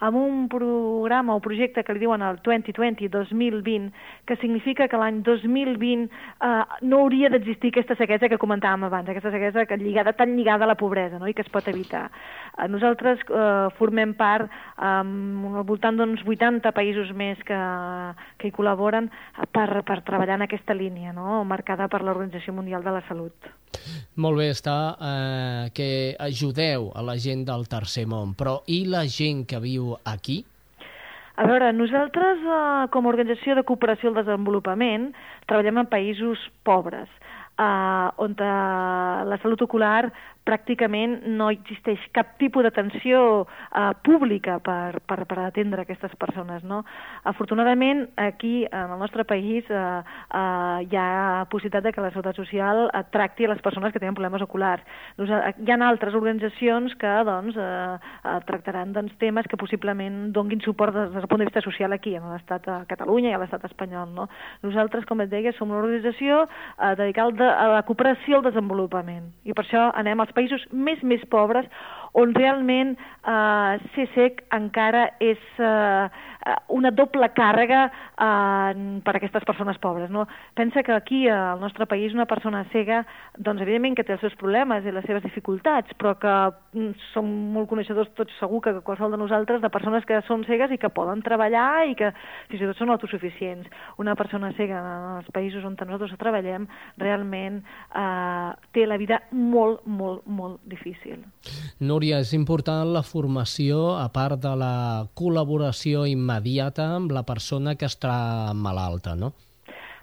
amb un programa o projecte que li diuen el 2020-2020, que significa que l'any 2020 eh, no hauria d'existir aquesta ceguesa que comentàvem abans, aquesta ceguesa que lligada, tan lligada a la pobresa no? i que es pot evitar. Eh, nosaltres eh, formem part um, al voltant d'uns 80 països més que, que hi col·laboren per, per treballar en aquesta línia, no? marcada per l'Organització Mundial de la Salut. Molt bé, està eh, que ajudeu a la gent del tercer món, però i la gent que viu aquí? A veure, nosaltres, eh, com a Organització de Cooperació al Desenvolupament, treballem en països pobres, eh, on eh, la salut ocular pràcticament no existeix cap tipus d'atenció eh, pública per, per, per atendre aquestes persones. No? Afortunadament, aquí, en el nostre país, eh, eh, hi ha possibilitat de que la Seguretat Social eh, tracti a les persones que tenen problemes oculars. Doncs, eh, hi ha altres organitzacions que doncs, eh, eh, tractaran doncs, temes que possiblement donguin suport des, del punt de vista social aquí, en l'estat a Catalunya i a l'estat espanyol. No? Nosaltres, com et deia, som una organització eh, dedicada a la cooperació al desenvolupament i per això anem als països més més pobres on realment eh, ser sec encara és eh, una doble càrrega eh, per a aquestes persones pobres. No? Pensa que aquí, al nostre país, una persona cega, doncs evidentment que té els seus problemes i les seves dificultats, però que mm, som molt coneixedors tots segur que qualsevol de nosaltres de persones que són cegues i que poden treballar i que fins i tot són autosuficients. Una persona cega en els països on nosaltres treballem realment eh, té la vida molt, molt, molt difícil. Núria, és important la formació, a part de la col·laboració immediata amb la persona que està malalta, no?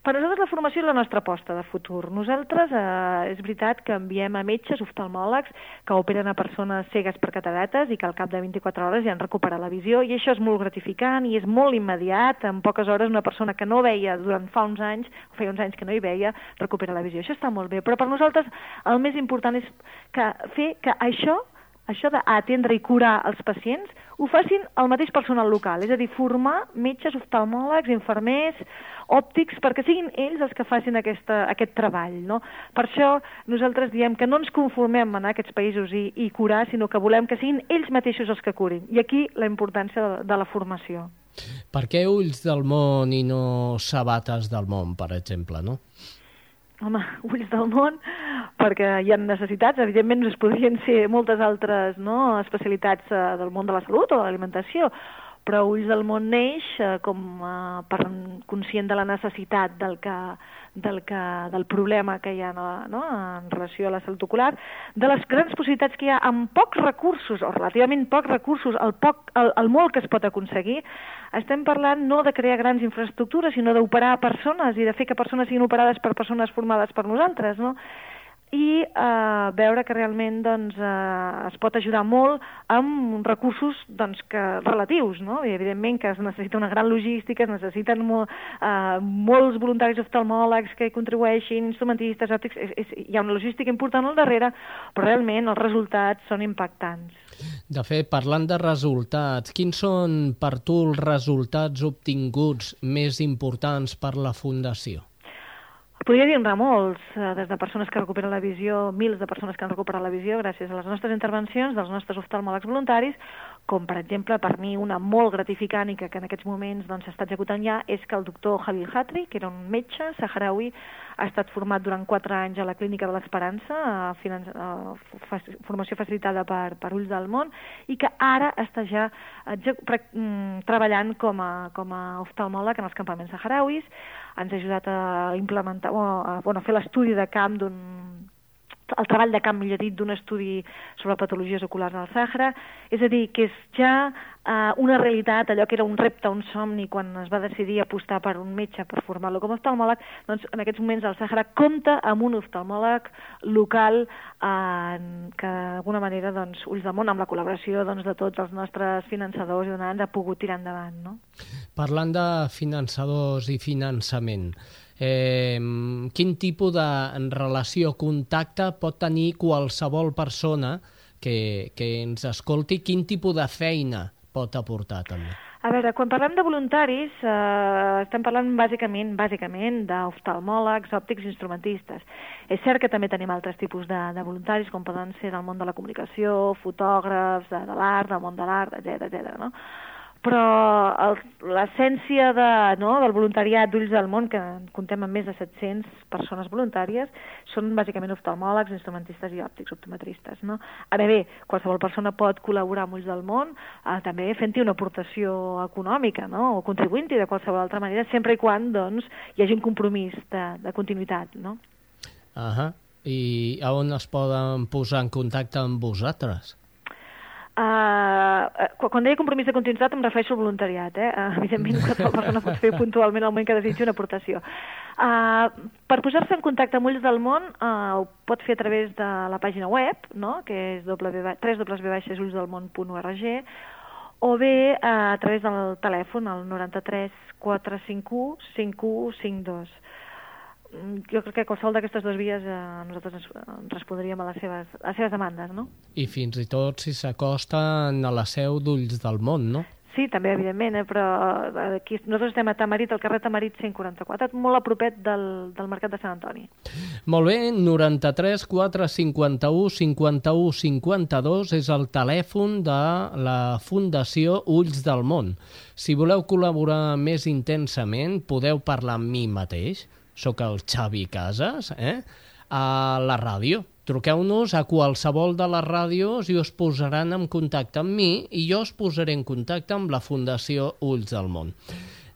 Per nosaltres la formació és la nostra aposta de futur. Nosaltres, eh, és veritat que enviem a metges oftalmòlegs que operen a persones cegues per catarates i que al cap de 24 hores ja han recuperat la visió i això és molt gratificant i és molt immediat. En poques hores una persona que no veia durant fa uns anys, o feia uns anys que no hi veia, recupera la visió. Això està molt bé, però per nosaltres el més important és que fer que això això d'atendre i curar els pacients ho facin el mateix personal local, és a dir, formar metges, oftalmòlegs, infermers, òptics, perquè siguin ells els que facin aquesta, aquest treball. No? Per això nosaltres diem que no ens conformem en anar a aquests països i, i curar, sinó que volem que siguin ells mateixos els que curin. I aquí la importància de, de la formació. Per què ulls del món i no sabates del món, per exemple, no? Home, ulls del món, perquè hi ha necessitats, evidentment es podrien ser moltes altres no, especialitats eh, del món de la salut o de l'alimentació, però Ulls del món neix eh, com eh, per conscient de la necessitat del que, del, que, del problema que hi ha no, no, en relació a la salut ocular, de les grans possibilitats que hi ha amb pocs recursos, o relativament pocs recursos, el, poc, el, el molt que es pot aconseguir, estem parlant no de crear grans infraestructures, sinó d'operar persones i de fer que persones siguin operades per persones formades per nosaltres, no? I eh, veure que realment doncs, eh, es pot ajudar molt amb recursos doncs, que, relatius. No? I evidentment que es necessita una gran logística, es necessiten mo, eh, molts voluntaris oftalmòlegs que hi contribueixin, instrumentistes, òptics, és, és, hi ha una logística important al darrere, però realment els resultats són impactants. De fet, parlant de resultats, quins són per tu els resultats obtinguts més importants per la Fundació? Podria dir-ne molts, eh, des de persones que recuperen la visió, mils de persones que han recuperat la visió gràcies a les nostres intervencions dels nostres oftalmòlegs voluntaris, com per exemple per mi una molt gratificant i que, en aquests moments doncs, s'està doncs, executant ja és que el doctor Javier Hatri, que era un metge saharaui, ha estat format durant quatre anys a la Clínica de l'Esperança, formació facilitada per, per Ulls del Món, i que ara està ja mm, treballant com a, com a oftalmòleg en els campaments saharauis, ens ha ajudat a implementar, o a, bueno, a fer l'estudi de camp d'un el treball de camp, millor dit, d'un estudi sobre patologies oculars al Sàhara, és a dir, que és ja eh, una realitat, allò que era un repte, un somni, quan es va decidir apostar per un metge per formar-lo com a oftalmòleg, doncs en aquests moments el Sàhara compta amb un oftalmòleg local eh, que d'alguna manera, doncs, Ulls del Món, amb la col·laboració doncs, de tots els nostres finançadors i donants, ha pogut tirar endavant, no? Parlant de finançadors i finançament, eh, quin tipus de relació, contacte pot tenir qualsevol persona que, que ens escolti, quin tipus de feina pot aportar també? A veure, quan parlem de voluntaris, eh, estem parlant bàsicament bàsicament d'oftalmòlegs, òptics instrumentistes. És cert que també tenim altres tipus de, de voluntaris, com poden ser del món de la comunicació, fotògrafs, de, de l'art, del món de l'art, etc etc. no? Però l'essència de, no, del voluntariat d'Ulls del Món, que contem amb més de 700 persones voluntàries, són bàsicament oftalmòlegs, instrumentistes i òptics, optometristes. No? Ara bé, qualsevol persona pot col·laborar amb Ulls del Món, eh, també fent-hi una aportació econòmica, no? o contribuint-hi de qualsevol altra manera, sempre i quan doncs, hi hagi un compromís de, de continuïtat. No? Uh -huh. I a on es poden posar en contacte amb vosaltres? Uh, quan deia compromís de continuïtat em refereixo al voluntariat, eh? Uh, evidentment qualsevol persona pot fer puntualment el moment que desitgi una aportació. Uh, per posar-se en contacte amb Ulls del Món uh, ho pot fer a través de la pàgina web, no? que és www.ullsdelmón.org o bé uh, a través del telèfon, el 93 451 5152 Mm, jo crec que qualsevol d'aquestes dues vies eh, nosaltres respondríem a les seves, a les seves demandes, no? I fins i tot si s'acosten a la seu d'Ulls del Món, no? Sí, també, evidentment, eh, però eh, aquí nosaltres estem a Tamarit, al carrer Tamarit 144, molt a propet del, del Mercat de Sant Antoni. Molt bé, 93 451 51 52 és el telèfon de la Fundació Ulls del Món. Si voleu col·laborar més intensament, podeu parlar amb mi mateix, sóc el Xavi Casas, eh? a la ràdio. Truqueu-nos a qualsevol de les ràdios i us posaran en contacte amb mi i jo us posaré en contacte amb la Fundació Ulls del Món.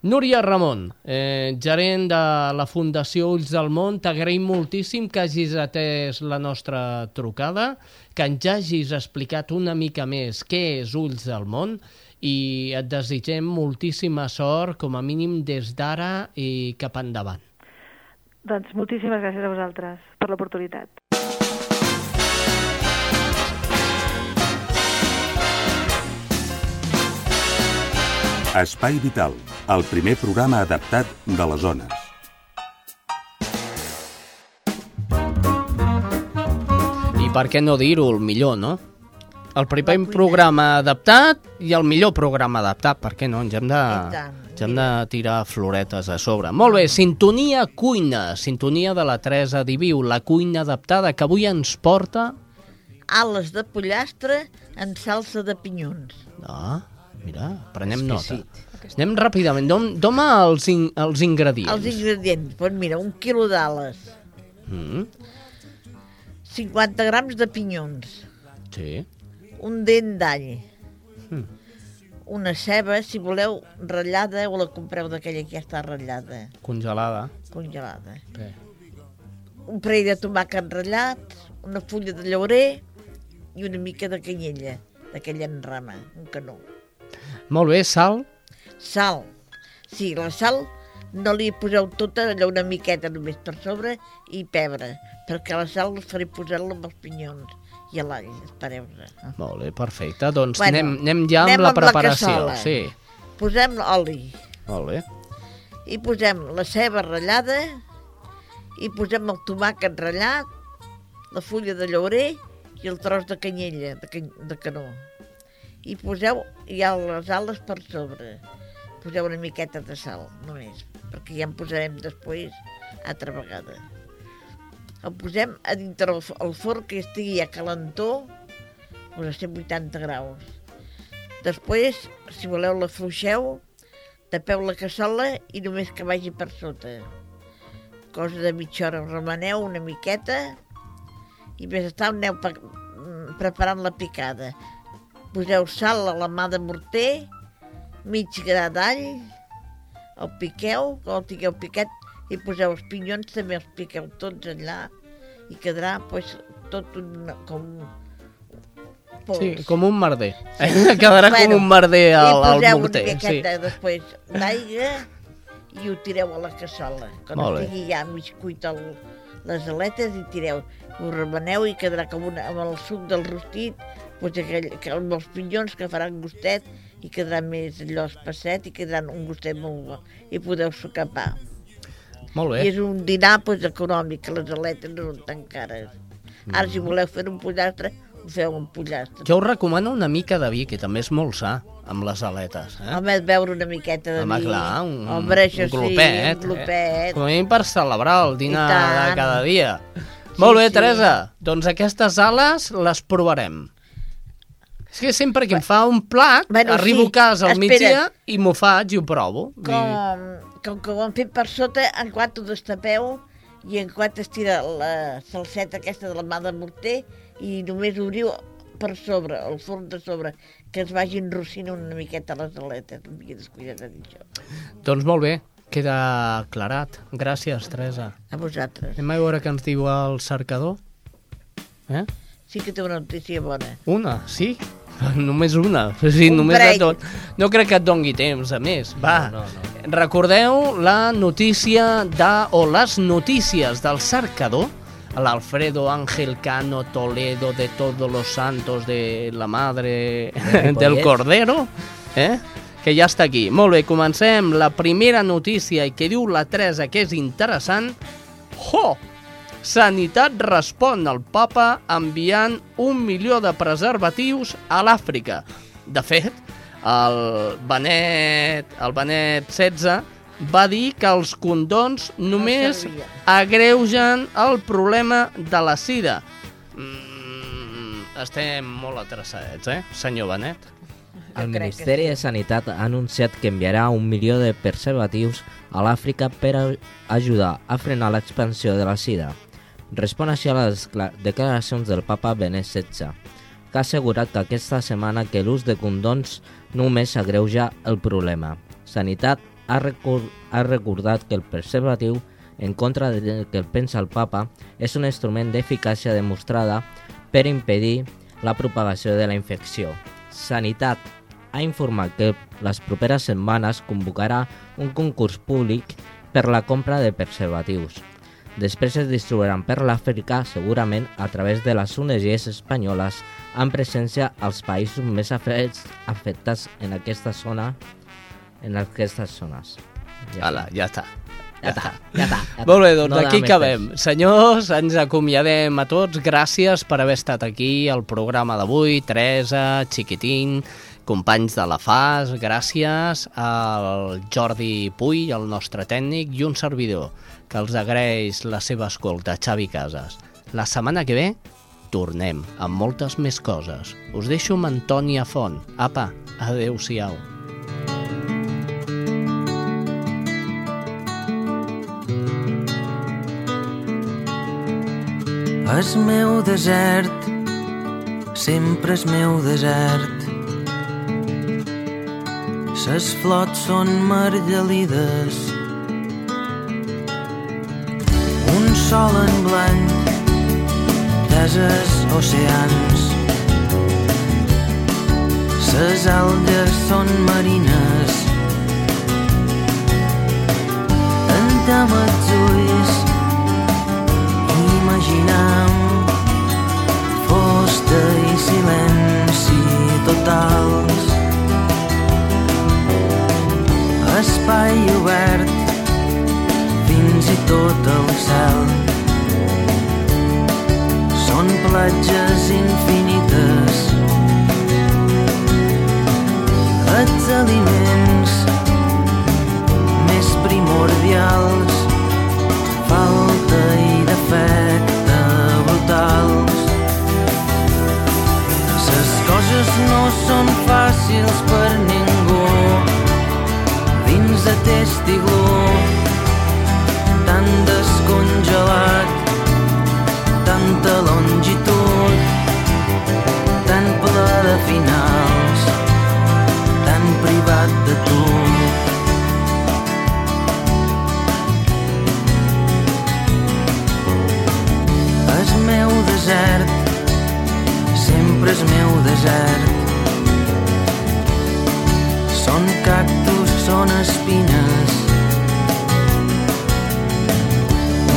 Núria Ramon, eh, gerent de la Fundació Ulls del Món, t'agraïm moltíssim que hagis atès la nostra trucada, que ens hagis explicat una mica més què és Ulls del Món i et desitgem moltíssima sort, com a mínim des d'ara i cap endavant. Doncs moltíssimes gràcies a vosaltres per l'oportunitat. Espai Vital, el primer programa adaptat de les zones. I per què no dir-ho, el millor, no? El primer programa adaptat i el millor programa adaptat, per què no? Ens hem de... Ja hem de tirar floretes a sobre. Molt bé, sintonia cuina, sintonia de la Teresa Diviu, la cuina adaptada que avui ens porta... Ales de pollastre en salsa de pinyons. Ah, mira, prenem nota. Anem ràpidament, doma els, in, els ingredients. Els ingredients, doncs mira, un quilo d'ales. Mm. 50 grams de pinyons. Sí. Un dent d'all. Mm una ceba, si voleu, ratllada o la compreu d'aquella que ja està ratllada. Congelada. Congelada. Bé. Un parell de tomàquet ratllat, una fulla de llaurer i una mica de canyella, d'aquella en rama, un canó. Molt bé, sal? Sal. Sí, la sal no li poseu tota, allò una miqueta només per sobre i pebre, perquè la sal us faré posar-la amb els pinyons i a l'all, espereu-se. Molt bé, perfecte. Doncs Bueno, anem, anem ja amb anem la amb la preparació. cassola. sí, Posem oli molt bé. i posem la ceba ratllada i posem el tomàquet ratllat, la fulla de llaurer i el tros de canyella, de, can de canó. I poseu ja les ales per sobre. Poseu una miqueta de sal, només, perquè ja en posarem després altra vegada. El posem a dintre el, el forn que estigui a calentó, a 180 graus. Després, si voleu, la fluixeu, tapeu la cassola i només que vagi per sota. Cosa de mitja hora, remeneu una miqueta i més està aneu mm, preparant la picada. Poseu sal a la mà de morter, mig gra d'all, el piqueu, quan el tingueu picat, i poseu els pinyons, també els piqueu tots allà, i quedarà pues, tot un, com pols. Sí, com un merder. Quedarà com un merder al, I al poseu morter. una Sí. miqueta després d'aigua i ho tireu a la cassola. Quan Molt bé. estigui ja mig cuit el, les aletes i tireu. Ho remeneu i quedarà com una, amb el suc del rostit, doncs aquell, que, amb els pinyons que faran gustet i quedarà més allò espesset i quedaran un gustet molt bo. I podeu sucar pa. Molt I bé. és un dinar doncs, econòmic, que les aletes no són tan cares. Ara, si voleu fer un pollastre, ho feu un pollastre. Jo us recomano una mica de vi, que també és molt sa, amb les aletes. Eh? Home, beure una miqueta de Home, vi. clar, un, això un glopet. sí, un glopet. Eh? Com a mínim per celebrar el dinar I de cada dia. Molt bé, sí. Teresa. Doncs aquestes ales les provarem. És que sempre que em fa un plat, Bueno, arribo sí. a casa al migdia i m'ho faig i ho provo. I... Com, que ho han fet per sota, en quant ho destapeu i en quant es tira la salseta aquesta de la mà de morter i només obriu per sobre, el forn de sobre, que es vagin rossint una miqueta les aletes, una miqueta descuidat això. Doncs molt bé, queda aclarat. Gràcies, Teresa. A vosaltres. Anem a veure què ens diu el cercador. Eh? Sí que té una notícia bona. Una, sí? Només una. O sigui, Un només parell. et don... No crec que et dongui temps, a més. Va, No, no, recordeu la notícia de... o les notícies del cercador l'Alfredo Ángel Cano Toledo de todos los santos de la madre del Cordero, eh? que ja està aquí. Molt bé, comencem. La primera notícia i que diu la Teresa que és interessant. Ho! Sanitat respon al papa enviant un milió de preservatius a l'Àfrica. De fet, el Benet, el Benet 16 va dir que els condons només agreugen el problema de la sida. Mm, estem molt atreçadets, eh, senyor Benet? El Ministeri de Sanitat ha anunciat que enviarà un milió de preservatius a l'Àfrica per ajudar a frenar l'expansió de la sida. Respon així a les cla- declaracions del papa Benet XVI, que ha assegurat que aquesta setmana que l'ús de condons només agreuja el problema. Sanitat ha, ha recordat que el preservatiu, en contra del que pensa el papa, és un instrument d'eficàcia demostrada per impedir la propagació de la infecció. Sanitat ha informat que les properes setmanes convocarà un concurs públic per la compra de preservatius. Després es distribuiran per l'Àfrica, segurament a través de les ONGs espanyoles amb presència als països més afectats, afectats en aquesta zona en aquestes zones. Ja Ala, ja està. Ja està, ja està. Ja Molt bé, doncs No aquí més acabem. temps. Senyors, ens acomiadem a tots. Gràcies per haver estat aquí al programa d'avui. Teresa, Chiquitín, companys de la FAS, gràcies al Jordi Puy, el nostre tècnic, i un servidor que els agraeix la seva escolta, Xavi Casas. La setmana que ve tornem amb moltes més coses. Us deixo amb Antònia Font. Apa, adeu-siau. És meu desert, sempre és meu desert ses flots són margelides. Un sol en blanc, deses oceans. Ses algues són marines. Entem els ulls, imaginam fosta i silenci totals espai obert fins i tot el cel. Són platges infinites. Els aliments més primordials, falta i defecte brutals. Les coses no són fàcils per ningú de testigló tan descongelat tanta longitud tan ple de finals tan privat de tu. El meu desert sempre és meu desert són espines.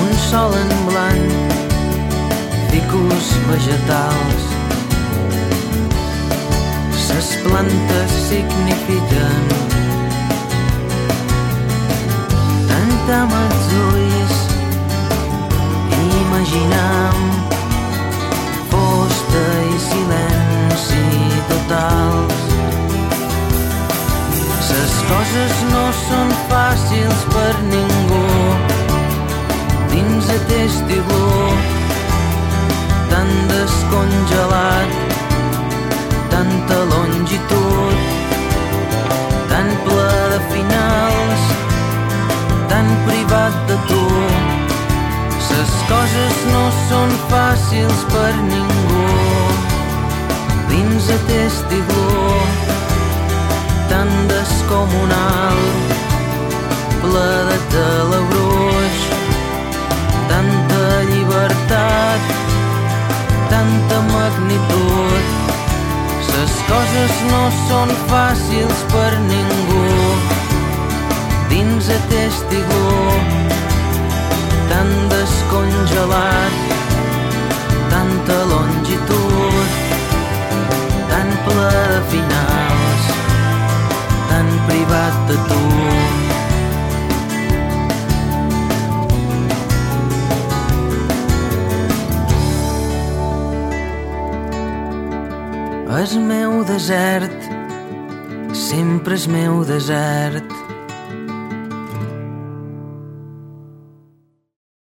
Un sol en blanc ficus vegetals. Ses plantes signifiquen tant amb ulls. Imaginam posta i silenci totals les coses no són fàcils per ningú dins aquest iglú tan descongelat tanta longitud tan ple de finals tan privat de tu. Les coses no són fàcils per ningú dins aquest iglú tan descomunal ple de telebruix tanta llibertat tanta magnitud. Les coses no són fàcils per ningú. Dins aquest iglú tan descongelat tanta longitud tan ple de tan privat de tu. El meu desert sempre és meu desert